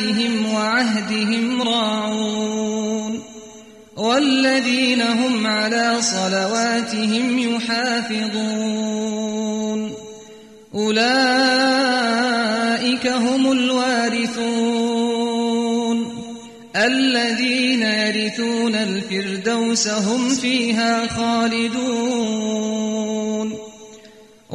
لأماناتهم وعهدهم راعون والذين هم على صلواتهم يحافظون أولئك هم الوارثون الذين يرثون الفردوس هم فيها خالدون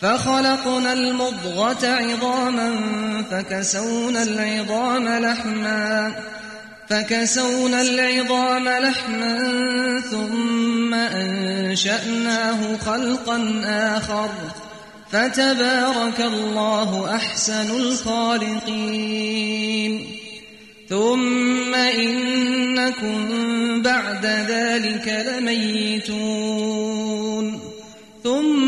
فخلقنا المضغة عظاما فكسونا العظام لحما فكسونا العظام لحما ثم أنشأناه خلقا آخر فتبارك الله أحسن الخالقين. ثم إنكم بعد ذلك لميتون. ثم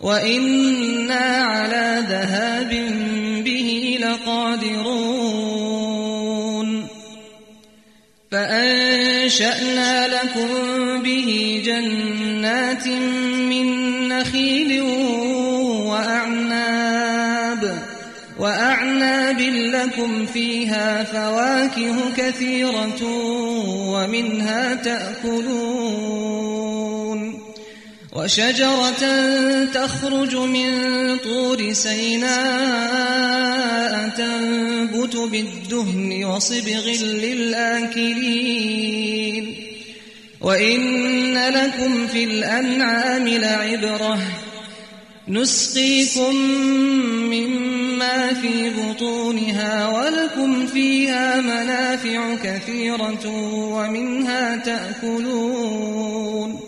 وإنا على ذهاب به لقادرون فأنشأنا لكم به جنات من نخيل وأعناب وأعناب لكم فيها فواكه كثيرة ومنها تأكلون وشجرة تخرج من طور سيناء تنبت بالدهن وصبغ للآكلين. وإن لكم في الأنعام لعبرة. نسقيكم مما في بطونها ولكم فيها منافع كثيرة ومنها تأكلون.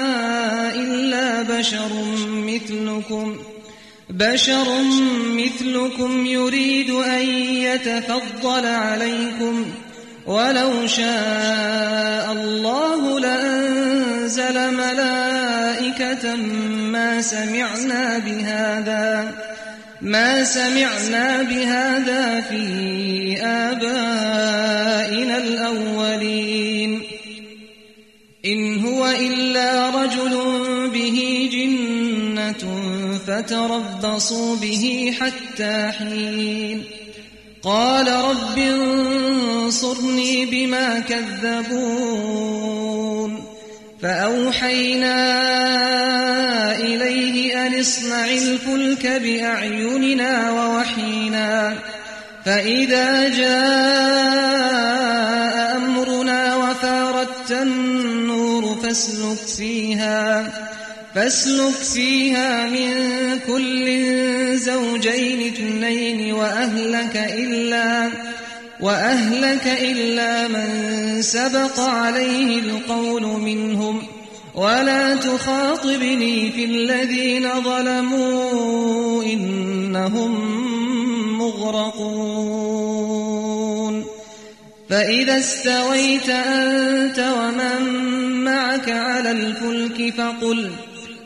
بشر مثلكم بشر مثلكم يريد أن يتفضل عليكم ولو شاء الله لأنزل ملائكة ما سمعنا بهذا ما سمعنا بهذا في آبائنا الأولين إن هو إلا رجل جنة فتربصوا به حتى حين. قال رب انصرني بما كذبون. فأوحينا إليه أن اصنع الفلك بأعيننا ووحينا. فإذا جاء أمرنا وفاردت النور فاسلك فيها. فاسلك فيها من كل زوجين اثنين وأهلك إلا وأهلك إلا من سبق عليه القول منهم. ولا تخاطبني في الذين ظلموا إنهم مغرقون. فإذا استويت أنت ومن معك على الفلك فقل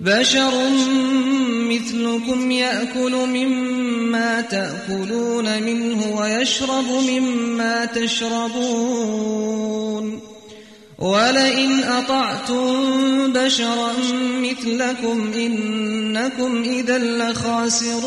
بشر مثلكم يأكل مما تأكلون منه ويشرب مما تشربون. ولئن أطعتم بشرا مثلكم إنكم إذا لخاسرون.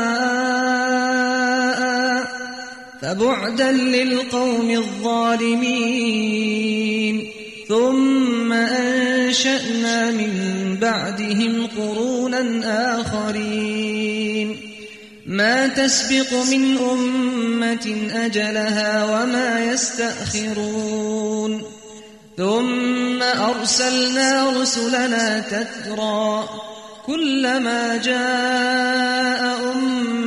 فبعدا للقوم الظالمين. ثم أنشأنا من بعدهم قرونا آخرين. ما تسبق من أمة أجلها وما يستأخرون. ثم أرسلنا رسلنا تترى. كلما جاء أمة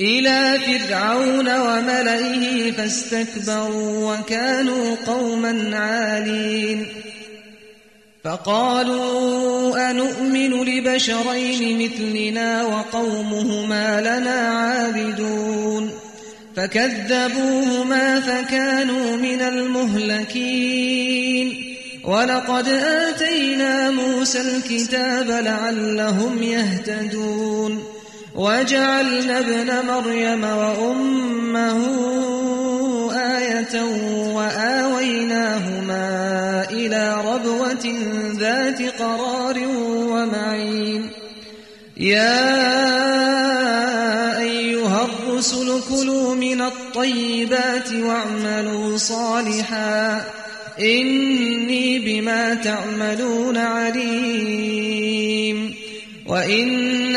إلى فرعون وملئه فاستكبروا وكانوا قوما عالين. فقالوا أنؤمن لبشرين مثلنا وقومهما لنا عابدون. فكذبوهما فكانوا من المهلكين. ولقد آتينا موسى الكتاب لعلهم يهتدون. وجعلنا ابن مريم وأمه آية وآويناهما إلى ربوة ذات قرار ومعين. يا أيها الرسل كلوا من الطيبات واعملوا صالحا. إني بما تعملون عليم. وإن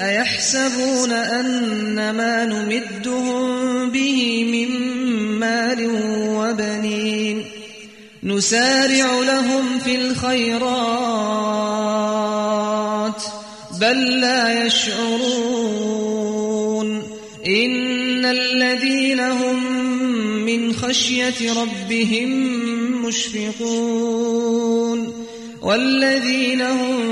أيحسبون أن ما نمدهم به من مال وبنين نسارع لهم في الخيرات بل لا يشعرون إن الذين هم من خشية ربهم مشفقون والذين هم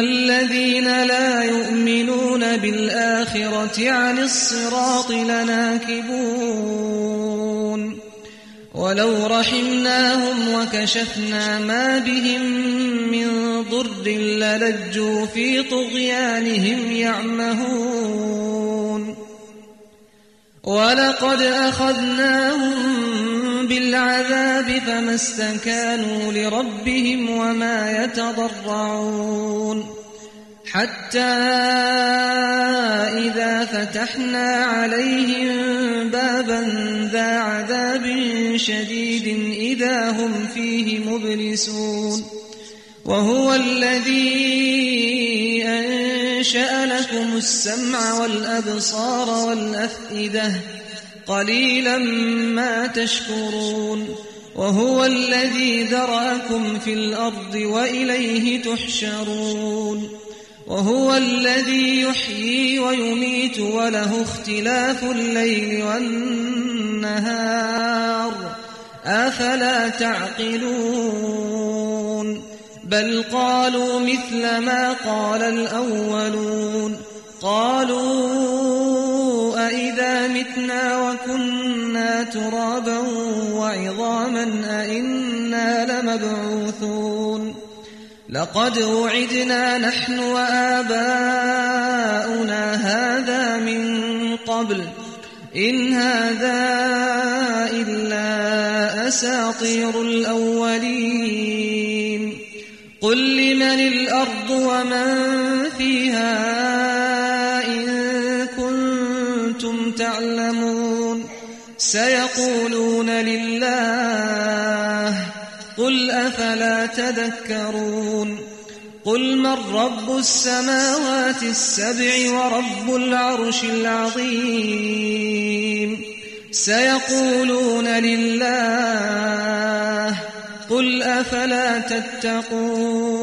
الذين لا يؤمنون بالآخرة عن الصراط لناكبون ولو رحمناهم وكشفنا ما بهم من ضر للجوا في طغيانهم يعمهون ولقد أخذناهم بالعذاب فما استكانوا لربهم وما يتضرعون. حتى إذا فتحنا عليهم بابا ذا عذاب شديد إذا هم فيه مبلسون. وهو الذي أنشأ لكم السمع والأبصار والأفئدة قليلا ما تشكرون وهو الذي ذرأكم في الأرض وإليه تحشرون وهو الذي يحيي ويميت وله اختلاف الليل والنهار أفلا تعقلون بل قالوا مثل ما قال الأولون قالوا أئذا متنا وكنا ترابا وعظاما أئنا لمبعوثون. لقد وعدنا نحن وآباؤنا هذا من قبل. إن هذا إلا أساطير الأولين. قل لمن الأرض ومن فيها سيقولون لله قل أفلا تذكرون قل من رب السماوات السبع ورب العرش العظيم سيقولون لله قل أفلا تتقون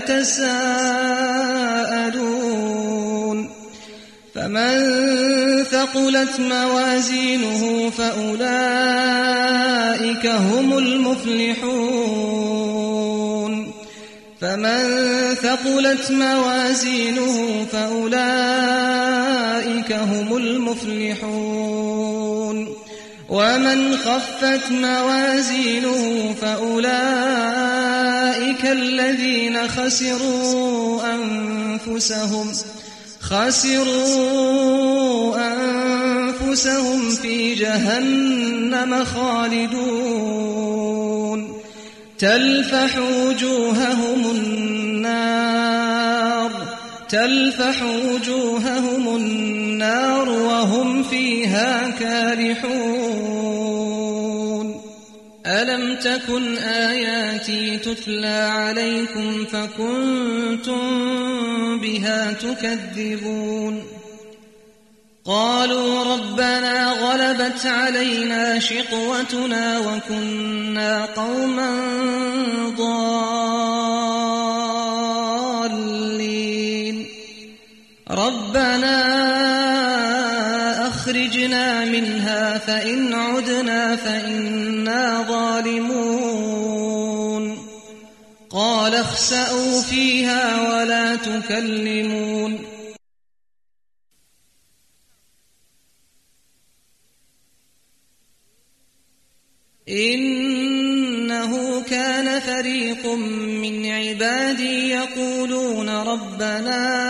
يتساءلون. فمن ثقلت موازينه فأولئك هم المفلحون. فمن ثقلت موازينه فأولئك هم المفلحون. ومن خفت موازينه فأولئك الذين خسروا أنفسهم خسروا أنفسهم في جهنم خالدون تلفح وجوههم النار تلفح وجوههم النار وهم فيها كارحون. ألم تكن آياتي تتلى عليكم فكنتم بها تكذبون؟ قالوا ربنا غلبت علينا شقوتنا وكنا قوما ضالين. ربنا أخرجنا منها فإن عدنا فإنا ظالمون. قال اخسأوا فيها ولا تكلمون. إنه كان فريق من عبادي يقولون ربنا